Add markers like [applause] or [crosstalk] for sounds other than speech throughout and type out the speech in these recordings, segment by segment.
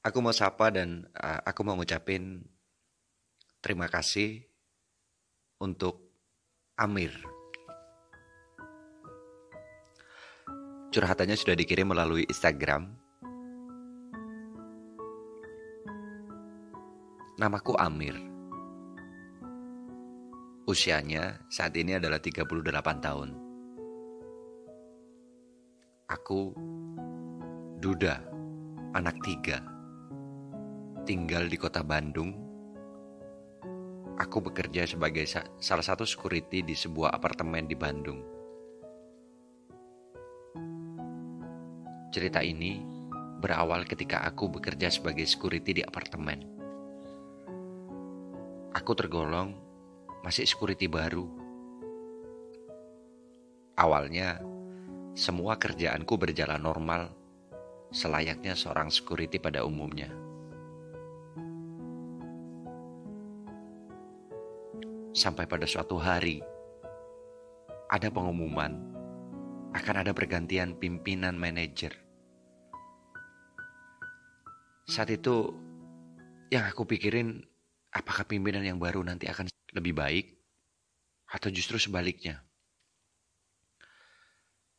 Aku mau sapa dan uh, aku mau ngucapin terima kasih untuk Amir. Curhatannya sudah dikirim melalui Instagram. Namaku Amir. Usianya saat ini adalah 38 tahun. Aku Duda, anak tiga tinggal di kota Bandung. Aku bekerja sebagai sa salah satu security di sebuah apartemen di Bandung. Cerita ini berawal ketika aku bekerja sebagai security di apartemen. Aku tergolong masih security baru. Awalnya, semua kerjaanku berjalan normal, selayaknya seorang security pada umumnya. Sampai pada suatu hari, ada pengumuman akan ada pergantian pimpinan manajer. Saat itu, yang aku pikirin, apakah pimpinan yang baru nanti akan lebih baik, atau justru sebaliknya.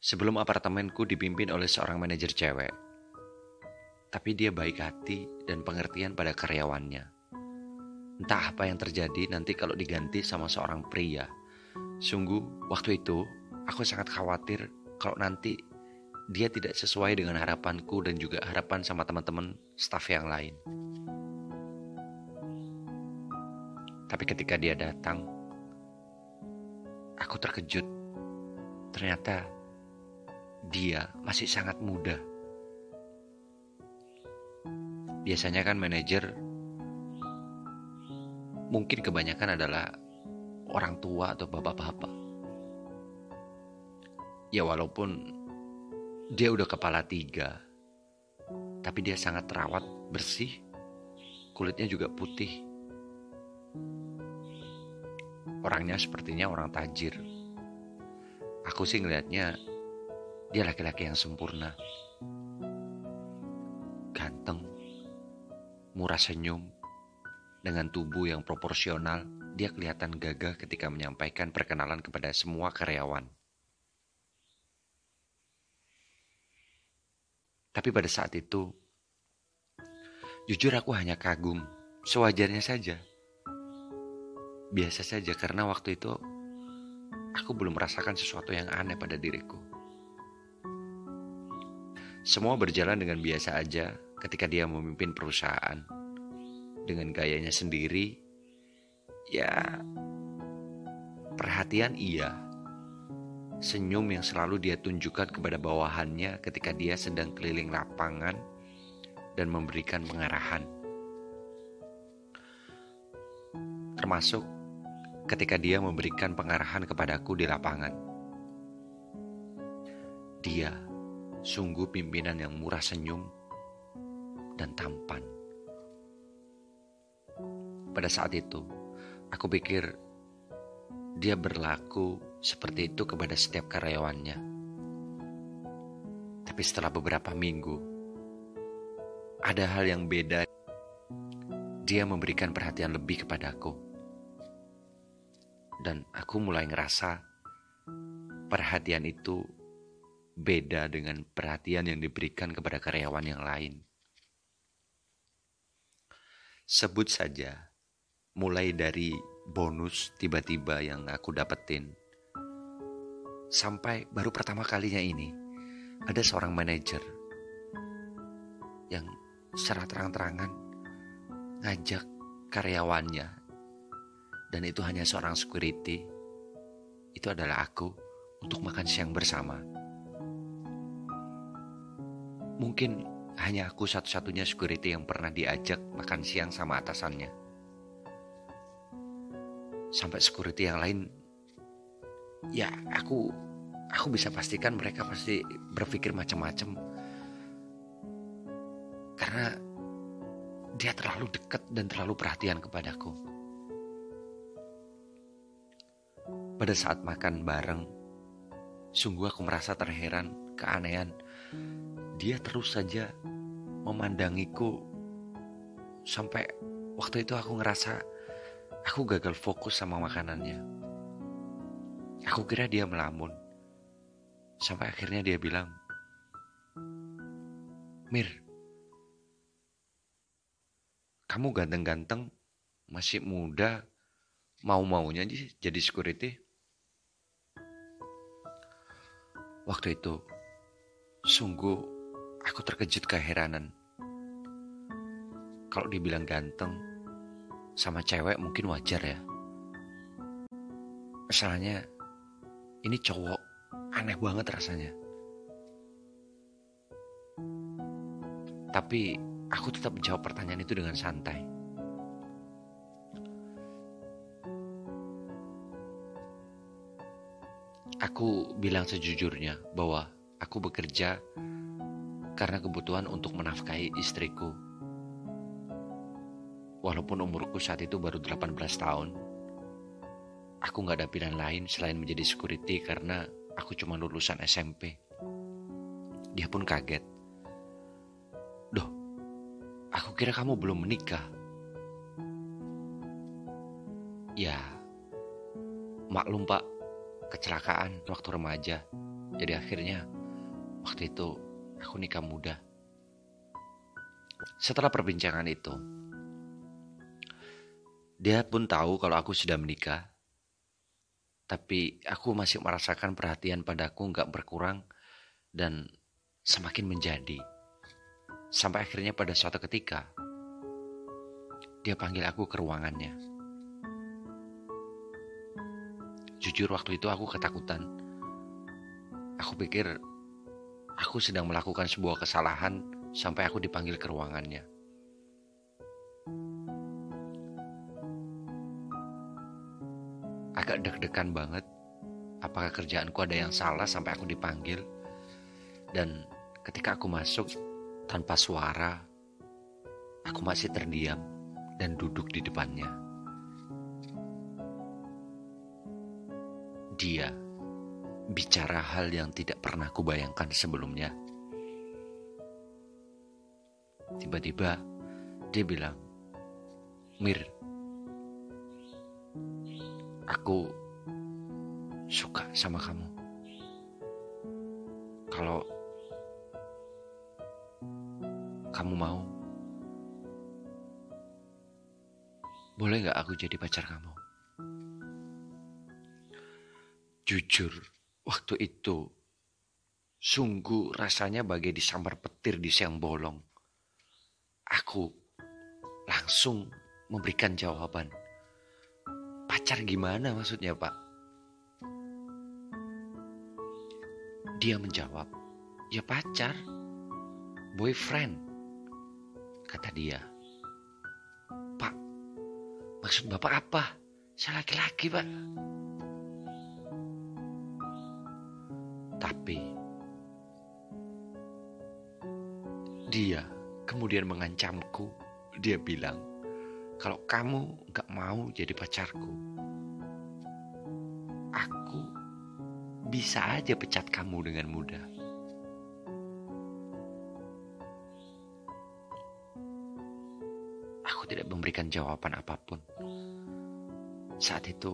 Sebelum apartemenku dipimpin oleh seorang manajer cewek, tapi dia baik hati dan pengertian pada karyawannya. Entah apa yang terjadi nanti kalau diganti sama seorang pria. Sungguh, waktu itu aku sangat khawatir kalau nanti dia tidak sesuai dengan harapanku dan juga harapan sama teman-teman staff yang lain. Tapi ketika dia datang, aku terkejut. Ternyata dia masih sangat muda. Biasanya kan manajer mungkin kebanyakan adalah orang tua atau bapak-bapak. Ya walaupun dia udah kepala tiga, tapi dia sangat terawat, bersih, kulitnya juga putih. Orangnya sepertinya orang tajir. Aku sih ngelihatnya dia laki-laki yang sempurna. Ganteng, murah senyum, dengan tubuh yang proporsional, dia kelihatan gagah ketika menyampaikan perkenalan kepada semua karyawan. Tapi pada saat itu, jujur aku hanya kagum, sewajarnya saja. Biasa saja karena waktu itu aku belum merasakan sesuatu yang aneh pada diriku. Semua berjalan dengan biasa aja ketika dia memimpin perusahaan dengan gayanya sendiri, ya perhatian iya. Senyum yang selalu dia tunjukkan kepada bawahannya ketika dia sedang keliling lapangan dan memberikan pengarahan. Termasuk ketika dia memberikan pengarahan kepadaku di lapangan. Dia sungguh pimpinan yang murah senyum dan tampan. Pada saat itu, aku pikir dia berlaku seperti itu kepada setiap karyawannya. Tapi setelah beberapa minggu, ada hal yang beda. Dia memberikan perhatian lebih kepadaku. Dan aku mulai ngerasa perhatian itu beda dengan perhatian yang diberikan kepada karyawan yang lain. Sebut saja mulai dari bonus tiba-tiba yang aku dapetin. Sampai baru pertama kalinya ini ada seorang manajer yang secara terang-terangan ngajak karyawannya. Dan itu hanya seorang security. Itu adalah aku untuk makan siang bersama. Mungkin hanya aku satu-satunya security yang pernah diajak makan siang sama atasannya sampai security yang lain ya aku aku bisa pastikan mereka pasti berpikir macam-macam karena dia terlalu dekat dan terlalu perhatian kepadaku. Pada saat makan bareng, sungguh aku merasa terheran, keanehan. Dia terus saja memandangiku sampai waktu itu aku ngerasa aku gagal fokus sama makanannya. Aku kira dia melamun. Sampai akhirnya dia bilang, Mir, kamu ganteng-ganteng, masih muda, mau-maunya jadi security. Waktu itu, sungguh aku terkejut keheranan. Kalau dibilang ganteng, sama cewek mungkin wajar ya. Masalahnya, ini cowok aneh banget rasanya. Tapi aku tetap menjawab pertanyaan itu dengan santai. Aku bilang sejujurnya bahwa aku bekerja karena kebutuhan untuk menafkahi istriku. Walaupun umurku saat itu baru 18 tahun, aku nggak ada pilihan lain selain menjadi security karena aku cuma lulusan SMP. Dia pun kaget. Doh, aku kira kamu belum menikah. Ya, maklum pak, kecelakaan waktu remaja. Jadi akhirnya waktu itu aku nikah muda. Setelah perbincangan itu, dia pun tahu kalau aku sudah menikah. Tapi aku masih merasakan perhatian padaku nggak berkurang dan semakin menjadi. Sampai akhirnya pada suatu ketika, dia panggil aku ke ruangannya. Jujur waktu itu aku ketakutan. Aku pikir aku sedang melakukan sebuah kesalahan sampai aku dipanggil ke ruangannya. Agak deg-degan banget. Apakah kerjaanku ada yang salah sampai aku dipanggil? Dan ketika aku masuk tanpa suara, aku masih terdiam dan duduk di depannya. dia bicara hal yang tidak pernah kubayangkan sebelumnya. Tiba-tiba dia bilang, Mir, aku suka sama kamu. Kalau kamu mau, boleh gak aku jadi pacar kamu? Jujur, waktu itu sungguh rasanya bagai disambar petir di siang bolong. Aku langsung memberikan jawaban. Pacar gimana maksudnya pak? Dia menjawab, ya pacar, boyfriend, kata dia. Pak, maksud bapak apa? Saya laki-laki pak. Tapi dia kemudian mengancamku. Dia bilang, kalau kamu gak mau jadi pacarku, aku bisa aja pecat kamu dengan mudah. Aku tidak memberikan jawaban apa pun. Saat itu,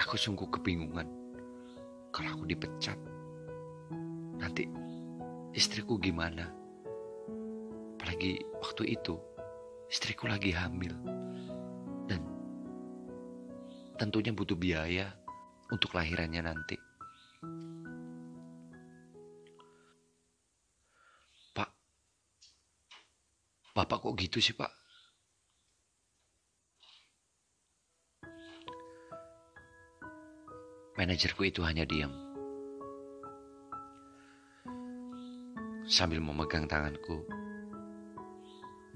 aku sungguh kebingungan kalau aku dipecat, nanti istriku gimana? Apalagi waktu itu istriku lagi hamil dan tentunya butuh biaya untuk lahirannya nanti. Pak, Bapak kok gitu sih Pak? Manajerku itu hanya diam. Sambil memegang tanganku,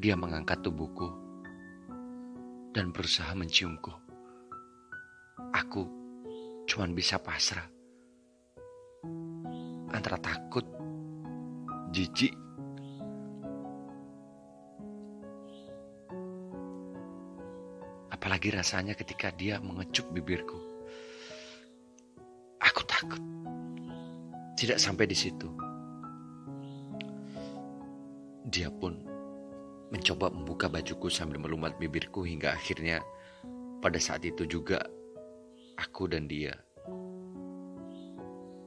dia mengangkat tubuhku dan berusaha menciumku. Aku cuma bisa pasrah. Antara takut, jijik, apalagi rasanya ketika dia mengecup bibirku takut. Tidak sampai di situ. Dia pun mencoba membuka bajuku sambil melumat bibirku hingga akhirnya pada saat itu juga aku dan dia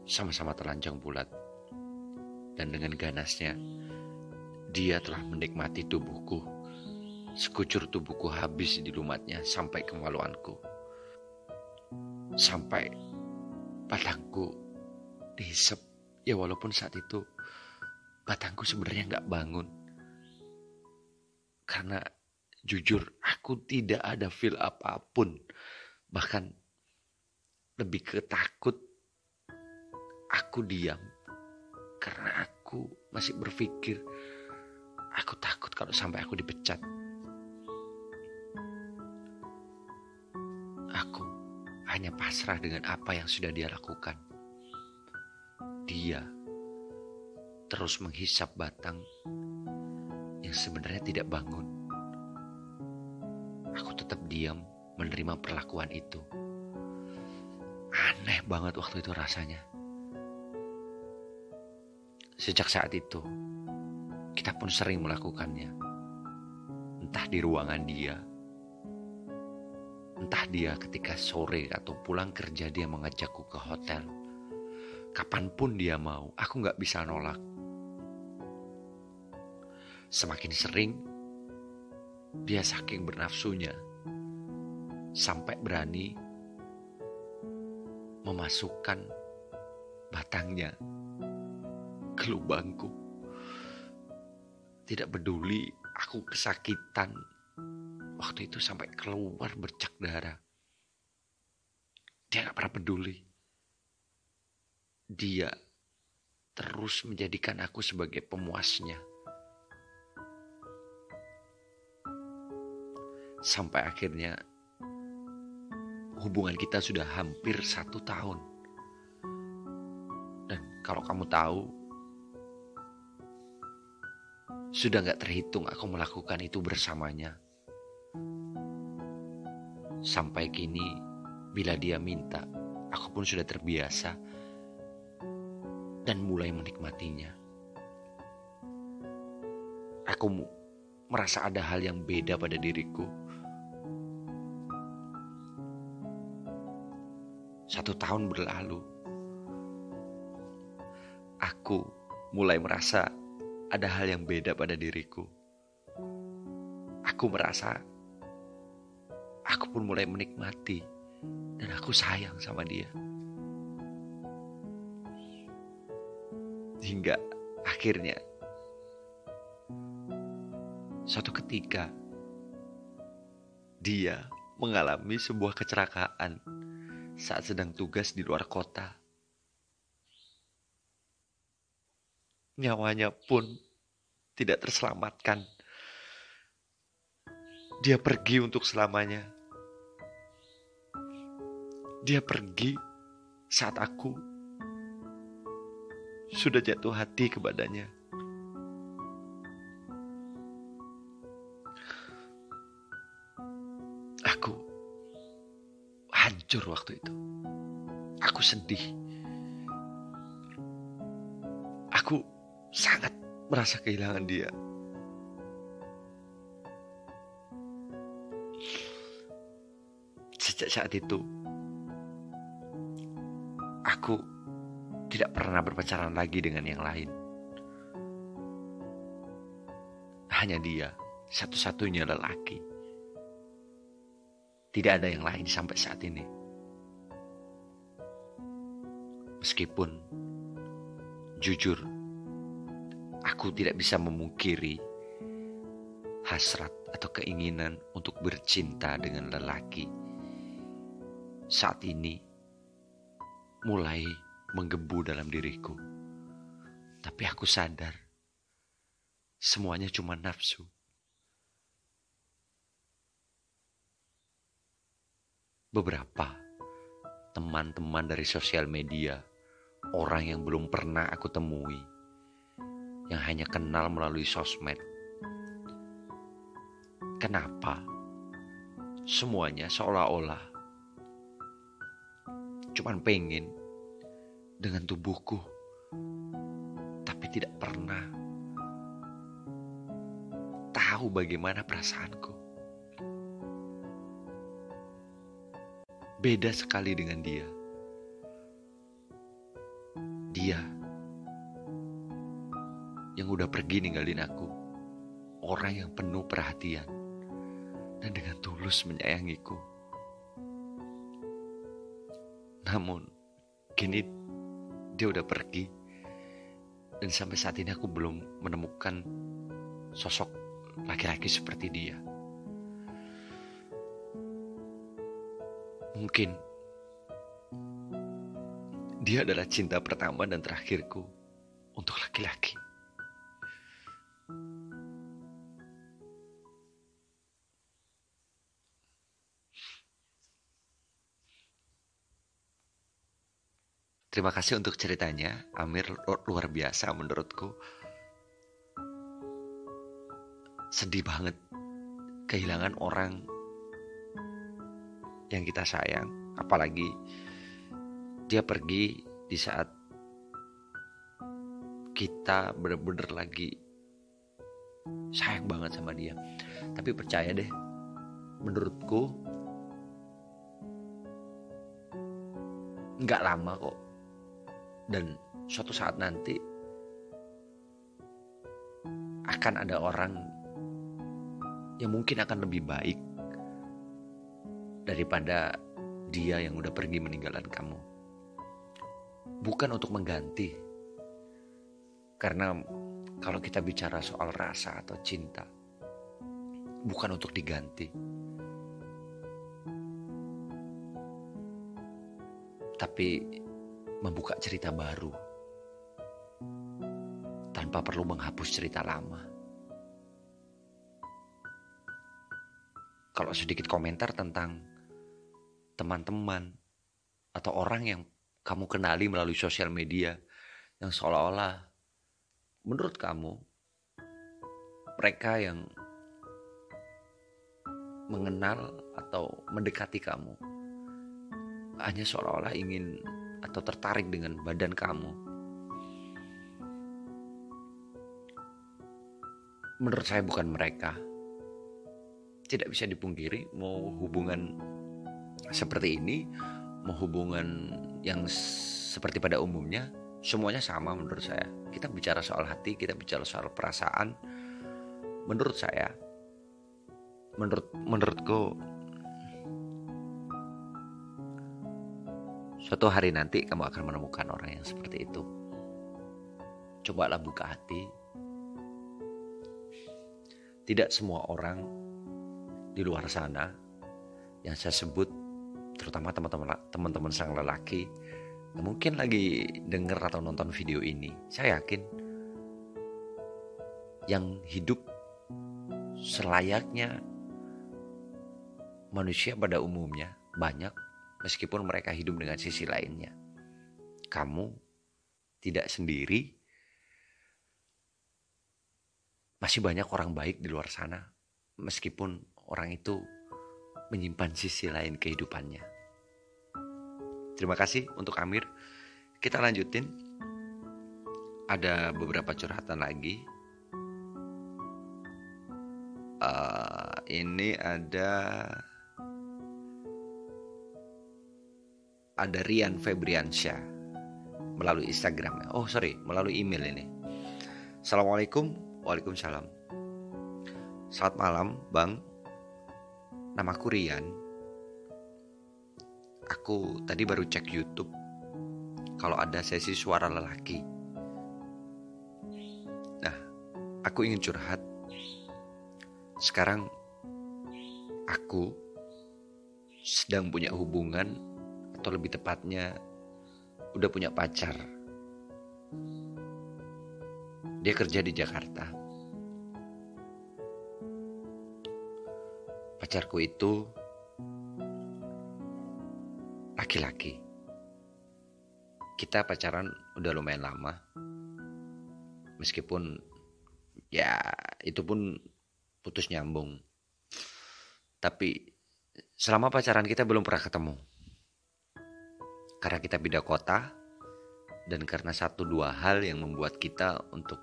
sama-sama telanjang bulat. Dan dengan ganasnya, dia telah menikmati tubuhku. Sekucur tubuhku habis di lumatnya sampai kemaluanku. Sampai batangku dihisap. Ya walaupun saat itu batangku sebenarnya nggak bangun. Karena jujur aku tidak ada feel apa pun. Bahkan lebih ketakut Aku diam karena aku masih berpikir aku takut kalau sampai aku dipecat. Aku hanya pasrah dengan apa yang sudah dia lakukan. Dia terus menghisap batang sebenarnya tidak bangun. Aku tetap diam menerima perlakuan itu. Aneh banget waktu itu rasanya. Sejak saat itu, kita pun sering melakukannya. Entah di ruangan dia, entah dia ketika sore atau pulang kerja dia mengajakku ke hotel. Kapan pun dia mau, aku gak bisa nolak. Semakin sering, dia saking bernafsunya, sampai berani memasukkan batangnya ke lubangku. Tidak peduli aku kesakitan. Waktu itu sampai keluar bercak darah. Dia gak pernah peduli. Dia terus menjadikan aku sebagai pemuasnya. Sampai akhirnya hubungan kita sudah hampir satu tahun. Dan kalau kamu tahu, sudah gak terhitung aku melakukan itu bersamanya. Sampai kini, bila dia minta, aku pun sudah terbiasa dan mulai menikmatinya. Aku merasa ada hal yang beda pada diriku. Satu tahun berlalu, aku mulai merasa ada hal yang beda pada diriku. Aku merasa aku pun mulai menikmati dan aku sayang sama dia. Hingga akhirnya suatu ketika dia mengalami sebuah kecelakaan saat sedang tugas di luar kota. nyawanya pun tidak terselamatkan. Dia pergi untuk selamanya. Dia pergi saat aku sudah jatuh hati kepadanya. Hancur waktu itu. Aku sedih. Aku sangat merasa kehilangan dia. Sejak saat itu, aku tidak pernah berpacaran lagi dengan yang lain. Hanya dia, satu-satunya lelaki. Tidak ada yang lain sampai saat ini. Meskipun jujur Aku tidak bisa memungkiri hasrat atau keinginan untuk bercinta dengan lelaki. Saat ini mulai menggebu dalam diriku. Tapi aku sadar semuanya cuma nafsu. Beberapa teman-teman dari sosial media, orang yang belum pernah aku temui, yang hanya kenal melalui sosmed. Kenapa? Semuanya seolah-olah cuman pengen dengan tubuhku, tapi tidak pernah tahu bagaimana perasaanku. Beda sekali dengan dia. Dia yang udah pergi ninggalin aku. Orang yang penuh perhatian dan dengan tulus menyayangiku. Namun, kini dia udah pergi. Dan sampai saat ini aku belum menemukan sosok laki-laki seperti dia. Mungkin dia adalah cinta pertama dan terakhirku untuk laki-laki. Terima kasih untuk ceritanya, Amir luar biasa menurutku. Sedih banget kehilangan orang yang kita sayang, apalagi dia pergi di saat kita bener-bener lagi sayang banget sama dia. Tapi percaya deh, menurutku nggak lama kok dan suatu saat nanti akan ada orang yang mungkin akan lebih baik daripada dia yang udah pergi meninggalkan kamu. Bukan untuk mengganti. Karena kalau kita bicara soal rasa atau cinta, bukan untuk diganti. Tapi membuka cerita baru tanpa perlu menghapus cerita lama. Kalau sedikit komentar tentang teman-teman atau orang yang kamu kenali melalui sosial media yang seolah-olah menurut kamu mereka yang mengenal atau mendekati kamu hanya seolah-olah ingin atau tertarik dengan badan kamu. Menurut saya bukan mereka. Tidak bisa dipungkiri mau hubungan seperti ini, hubungan yang seperti pada umumnya, semuanya sama menurut saya. Kita bicara soal hati, kita bicara soal perasaan. Menurut saya, menurut menurutku Suatu hari nanti kamu akan menemukan orang yang seperti itu. Cobalah buka hati. Tidak semua orang di luar sana yang saya sebut terutama teman-teman teman-teman sang lelaki mungkin lagi dengar atau nonton video ini, saya yakin yang hidup selayaknya manusia pada umumnya banyak meskipun mereka hidup dengan sisi lainnya. Kamu tidak sendiri. Masih banyak orang baik di luar sana, meskipun orang itu menyimpan sisi lain kehidupannya. Terima kasih untuk Amir. Kita lanjutin. Ada beberapa curhatan lagi. Uh, ini ada ada Rian Febriansyah melalui Instagram. Oh sorry, melalui email ini. Assalamualaikum, waalaikumsalam. Selamat malam, Bang. Namaku Rian. Aku tadi baru cek YouTube kalau ada sesi suara lelaki. Nah, aku ingin curhat. Sekarang aku sedang punya hubungan atau lebih tepatnya udah punya pacar. Dia kerja di Jakarta. Pacarku itu laki-laki. Kita pacaran udah lumayan lama. Meskipun ya itu pun putus nyambung. Tapi selama pacaran kita belum pernah ketemu karena kita beda kota dan karena satu dua hal yang membuat kita untuk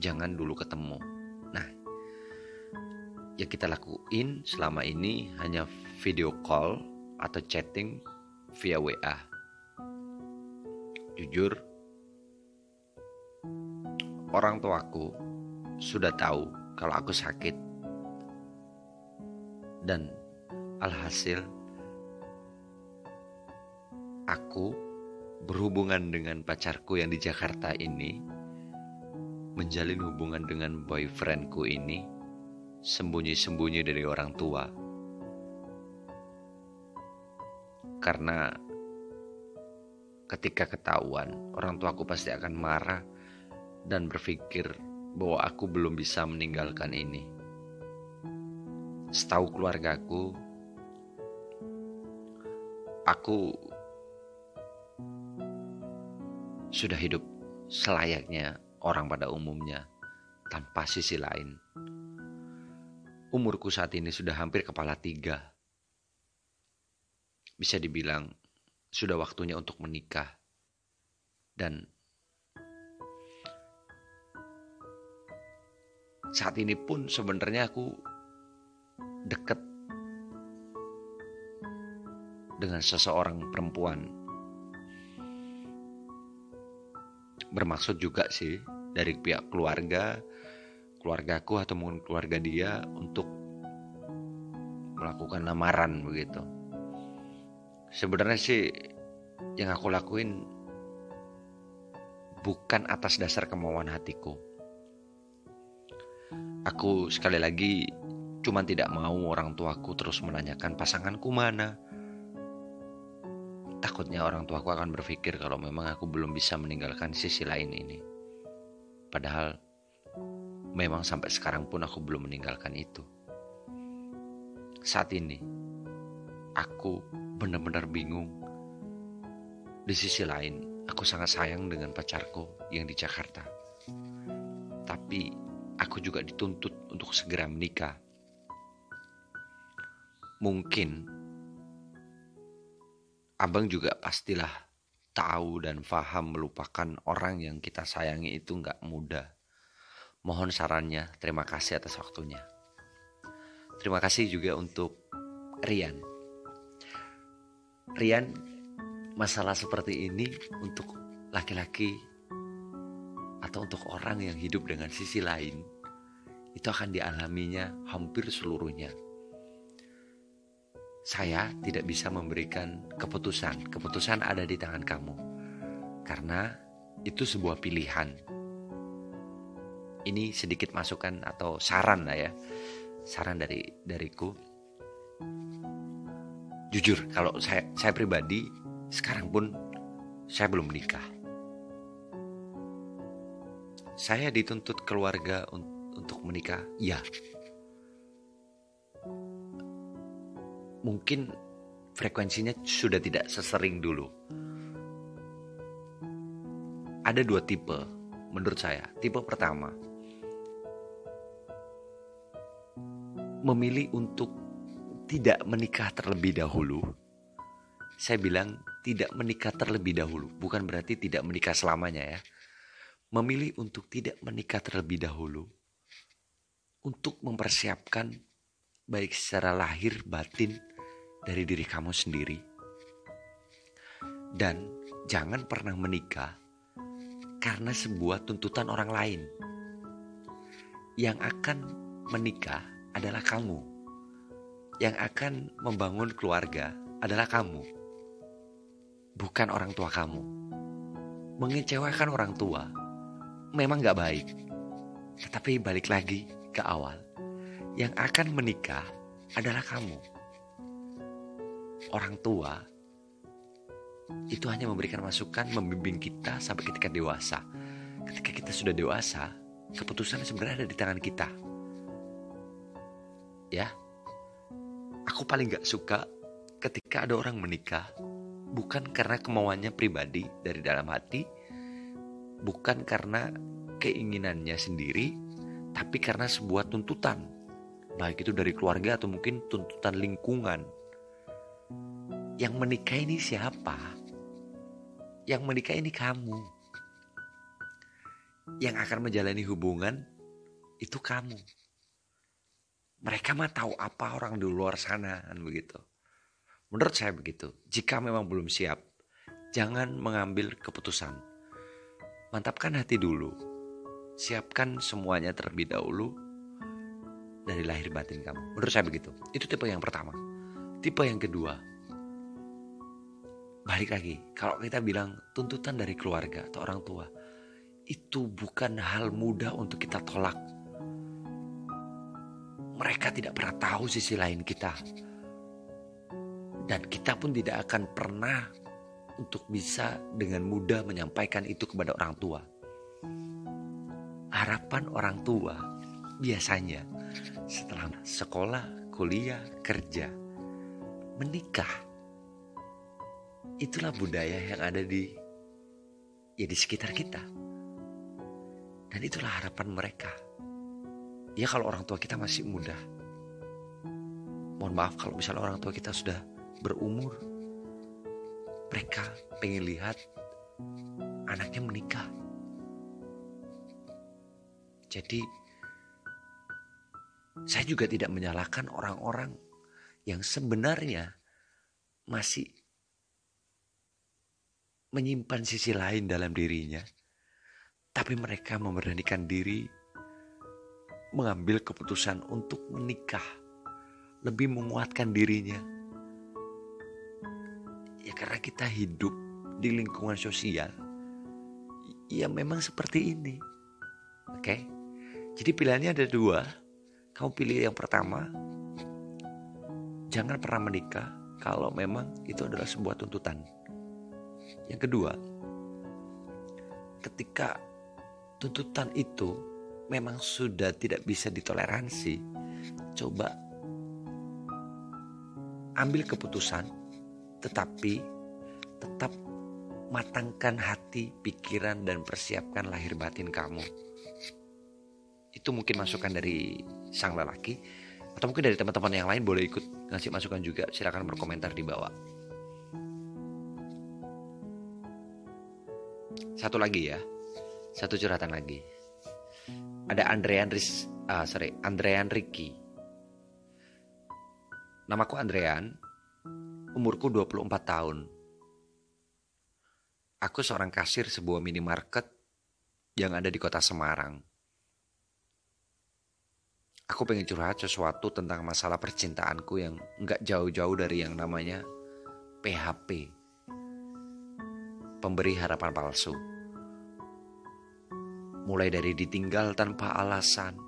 jangan dulu ketemu. Nah, yang kita lakuin selama ini hanya video call atau chatting via WA. Jujur, orang tuaku sudah tahu kalau aku sakit. Dan alhasil aku berhubungan dengan pacarku yang di Jakarta ini menjalin hubungan dengan boyfriendku ini sembunyi-sembunyi dari orang tua. Karena ketika ketahuan, orang tuaku pasti akan marah dan berpikir bahwa aku belum bisa meninggalkan ini. Setahu keluargaku, aku sudah hidup selayaknya orang pada umumnya tanpa sisi lain. Umurku saat ini sudah hampir kepala tiga. Bisa dibilang sudah waktunya untuk menikah. Dan saat ini pun sebenarnya aku dekat dengan seseorang perempuan. Bermaksud juga sih dari pihak keluarga keluargaku atau mungkin keluarga dia untuk melakukan lamaran begitu. Sebenarnya sih yang aku lakuin bukan atas dasar kemauan hatiku. Aku sekali lagi cuma tidak mau orang tuaku terus menanyakan pasanganku mana. Takutnya orang tuaku akan berpikir kalau memang aku belum bisa meninggalkan sisi lain ini. Padahal memang sampai sekarang pun aku belum meninggalkan itu. Saat ini, aku benar-benar bingung. Di sisi lain, aku sangat sayang dengan pacarku yang di Jakarta. Tapi aku juga dituntut untuk segera menikah. Mungkin abang juga pastilah tahu dan paham melupakan orang yang kita sayangi itu nggak mudah. Mohon sarannya, terima kasih atas waktunya. Terima kasih juga untuk Rian. Rian, masalah seperti ini untuk laki-laki atau untuk orang yang hidup dengan sisi lain, itu akan dialaminya hampir seluruhnya. Saya tidak bisa memberikan keputusan. Keputusan ada di tangan kamu. Karena itu sebuah pilihan ini sedikit masukan atau saran lah ya saran dari dariku jujur kalau saya saya pribadi sekarang pun saya belum menikah. Saya dituntut keluarga untuk menikah ya mungkin frekuensinya sudah tidak sesering dulu. Ada dua tipe menurut saya. Tipe pertama memilih untuk tidak menikah terlebih dahulu, saya bilang tidak menikah terlebih dahulu, bukan berarti tidak menikah selamanya ya. Memilih untuk tidak menikah terlebih dahulu untuk mempersiapkan baik secara lahir batin dari diri kamu sendiri. Dan jangan pernah menikah karena sebuah tuntutan orang lain. Yang akan menikah adalah kamu. Yang akan membangun keluarga adalah kamu. Bukan orang tua kamu. Mengecewakan orang tua memang gak baik. Tetapi balik lagi ke awal. Yang akan menikah adalah kamu. Orang tua itu hanya memberikan masukan, membimbing kita sampai ketika dewasa. Ketika kita sudah dewasa, keputusan sebenarnya ada di tangan kita ya aku paling gak suka ketika ada orang menikah bukan karena kemauannya pribadi dari dalam hati bukan karena keinginannya sendiri tapi karena sebuah tuntutan. Baik itu dari keluarga atau mungkin tuntutan lingkungan. Yang menikah ini siapa? Yang menikah ini kamu. Yang akan menjalani hubungan itu kamu Mereka mah tahu apa orang di luar sana kan begitu. Menurut saya begitu. Jika memang belum siap, jangan mengambil keputusan. Mantapkan hati dulu. Siapkan semuanya terlebih dahulu dari lahir batin kamu. Menurut saya begitu. Itu tipe yang pertama. Tipe yang kedua, balik lagi. Kalau kita bilang tuntutan dari keluarga atau orang tua, itu bukan hal mudah untuk kita tolak. Mereka tidak pernah tahu sisi lain kita. Dan kita pun tidak akan pernah untuk bisa dengan mudah menyampaikan itu kepada orang tua. Harapan orang tua biasanya setelah sekolah, kuliah, kerja, menikah. Itulah budaya yang ada di ya di sekitar kita. Dan itulah harapan mereka. Ya kalau orang tua kita masih muda. Mohon maaf kalau misalnya orang tua kita sudah berumur. Mereka pengen lihat anaknya menikah. Jadi saya juga tidak menyalahkan orang-orang yang sebenarnya masih menyimpan sisi lain dalam dirinya. Tapi mereka memberanikan diri mengambil keputusan untuk menikah. Lebih menguatkan dirinya. Ya karena kita hidup di lingkungan sosial. Ya memang seperti ini. Oke. Jadi pilihannya ada dua kamu pilih yang pertama, jangan pernah menikah kalau memang itu adalah sebuah tuntutan. Yang kedua, ketika tuntutan itu memang sudah tidak bisa ditoleransi, coba ambil keputusan, tetapi tetap matangkan hati, pikiran, dan persiapkan lahir batin kamu. Itu mungkin masukan dari sang lelaki atau mungkin dari teman-teman yang lain boleh ikut ngasih masukan juga silahkan berkomentar di bawah. Satu lagi ya satu curhatan lagi ada Andrean Riz ah, sorry Andrean Ricky namaku Andrean umurku 24 tahun aku seorang kasir sebuah minimarket yang ada di kota Semarang Aku pengen curhat sesuatu tentang masalah percintaanku yang nggak jauh-jauh dari yang namanya PHP. Pemberi harapan palsu. Mulai dari ditinggal tanpa alasan,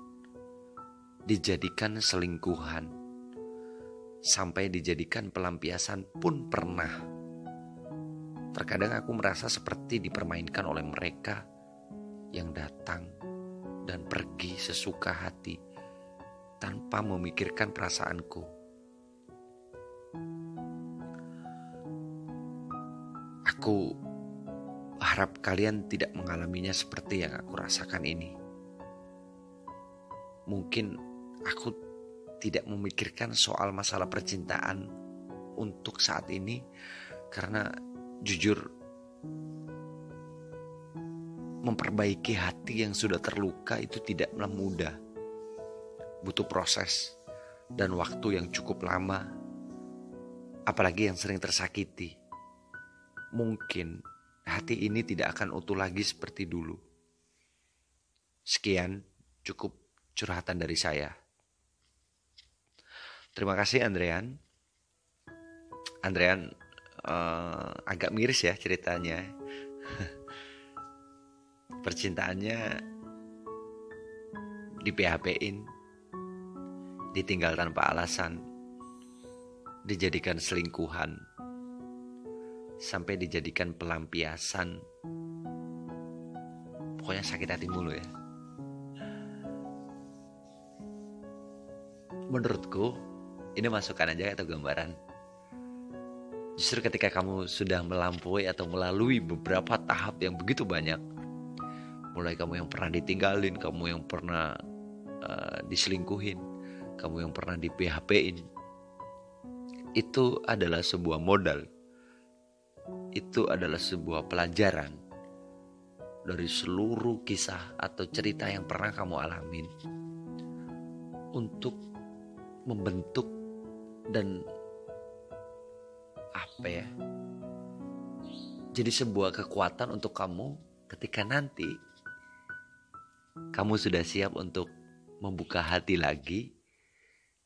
dijadikan selingkuhan, sampai dijadikan pelampiasan pun pernah. Terkadang aku merasa seperti dipermainkan oleh mereka yang datang dan pergi sesuka hati tanpa memikirkan perasaanku. Aku harap kalian tidak mengalaminya seperti yang aku rasakan ini. Mungkin aku tidak memikirkan soal masalah percintaan untuk saat ini karena jujur memperbaiki hati yang sudah terluka itu tidaklah mudah butuh proses dan waktu yang cukup lama, apalagi yang sering tersakiti. Mungkin hati ini tidak akan utuh lagi seperti dulu. Sekian, cukup curhatan dari saya. Terima kasih Andrean. Andrean uh, agak miris ya ceritanya. [laughs] Percintaannya di PHP-in ditinggal tanpa alasan, dijadikan selingkuhan, sampai dijadikan pelampiasan. Pokoknya sakit hati mulu ya. Menurutku, ini masukan aja atau gambaran. Justru ketika kamu sudah melampaui atau melalui beberapa tahap yang begitu banyak, mulai kamu yang pernah ditinggalin, kamu yang pernah uh, diselingkuhin, kamu yang pernah di PHP-in, itu adalah sebuah modal. Itu adalah sebuah pelajaran dari seluruh kisah atau cerita yang pernah kamu alamin untuk membentuk dan apa ya jadi sebuah kekuatan untuk kamu ketika nanti kamu sudah siap untuk membuka hati lagi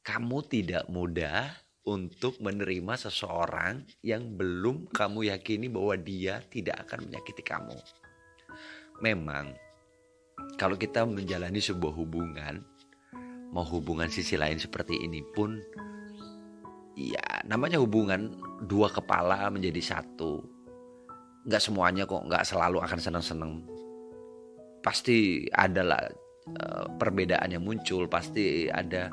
kamu tidak mudah untuk menerima seseorang yang belum kamu yakini bahwa dia tidak akan menyakiti kamu. Memang, kalau kita menjalani sebuah hubungan, mau hubungan sisi lain seperti ini pun, ya namanya hubungan dua kepala menjadi satu. Nggak semuanya kok, nggak selalu akan senang-senang. Pasti adalah uh, perbedaan yang muncul, pasti ada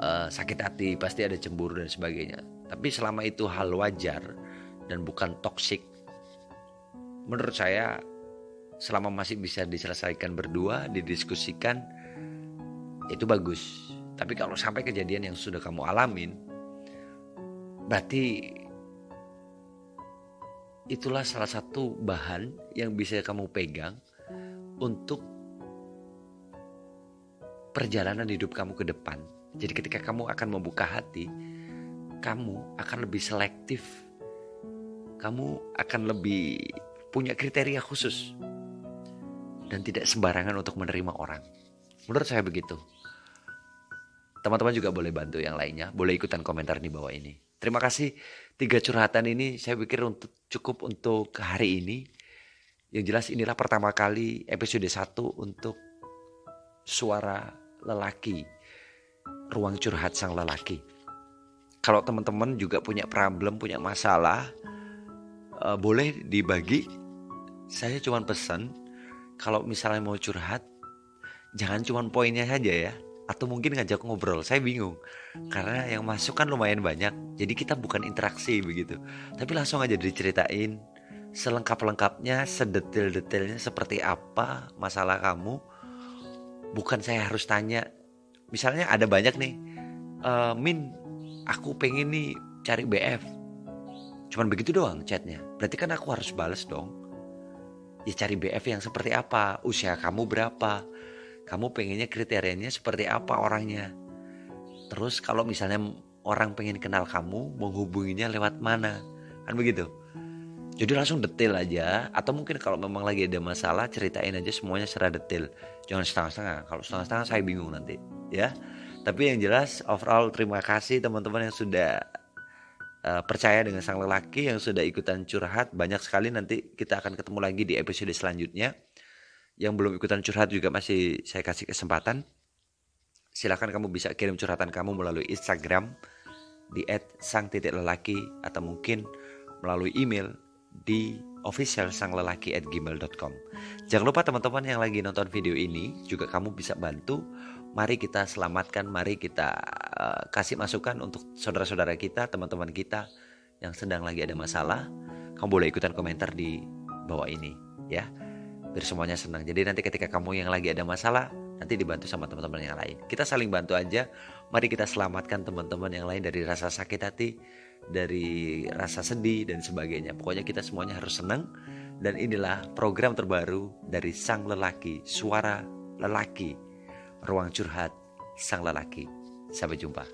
uh, sakit hati, pasti ada cemburu dan sebagainya. Tapi selama itu hal wajar dan bukan toksik, menurut saya selama masih bisa diselesaikan berdua, didiskusikan, itu bagus. Tapi kalau sampai kejadian yang sudah kamu alamin, berarti itulah salah satu bahan yang bisa kamu pegang untuk perjalanan hidup kamu ke depan jadi ketika kamu akan membuka hati, kamu akan lebih selektif. Kamu akan lebih punya kriteria khusus. Dan tidak sembarangan untuk menerima orang. Menurut saya begitu. Teman-teman juga boleh bantu yang lainnya. Boleh ikutan komentar di bawah ini. Terima kasih. Tiga curhatan ini saya pikir untuk cukup untuk hari ini. Yang jelas inilah pertama kali episode 1 untuk suara lelaki ruang curhat sang lelaki. Kalau teman-teman juga punya problem, punya masalah, uh, boleh dibagi. Saya cuma pesan, kalau misalnya mau curhat, jangan cuma poinnya saja ya. Atau mungkin ngajak ngobrol, saya bingung. Karena yang masuk kan lumayan banyak, jadi kita bukan interaksi begitu. Tapi langsung aja diceritain selengkap-lengkapnya, sedetail-detailnya seperti apa masalah kamu. Bukan saya harus tanya misalnya ada banyak nih uh, min aku pengen nih cari BF cuman begitu doang chatnya. Berarti kan aku harus balas dong. Ya cari BF yang seperti apa usia kamu berapa kamu pengennya kriterianya seperti apa orangnya. Terus kalau misalnya orang pengen kenal kamu menghubunginya lewat mana? Kan begitu. Jadi langsung detail aja. Atau mungkin kalau memang lagi ada masalah ceritain aja semuanya secara detail. Jangan setengah-setengah. Kalau setengah-setengah saya bingung nanti ya. Tapi yang jelas overall terima kasih teman-teman yang sudah uh, percaya dengan sang lelaki yang sudah ikutan curhat. Banyak sekali nanti kita akan ketemu lagi di episode selanjutnya. Yang belum ikutan curhat juga masih saya kasih kesempatan. Silahkan kamu bisa kirim curhatan kamu melalui Instagram di @sang_lelaki atau mungkin melalui email di officialsanglelaki@gmail.com. Jangan lupa teman-teman yang lagi nonton video ini juga kamu bisa bantu mari kita selamatkan, mari kita uh, kasih masukan untuk saudara-saudara kita, teman-teman kita yang sedang lagi ada masalah. Kamu boleh ikutan komentar di bawah ini, ya. Biar semuanya senang. Jadi nanti ketika kamu yang lagi ada masalah, nanti dibantu sama teman-teman yang lain. Kita saling bantu aja. Mari kita selamatkan teman-teman yang lain dari rasa sakit hati, dari rasa sedih dan sebagainya. Pokoknya kita semuanya harus senang. Dan inilah program terbaru dari sang lelaki, suara lelaki ruang curhat sang lelaki. Sampai jumpa.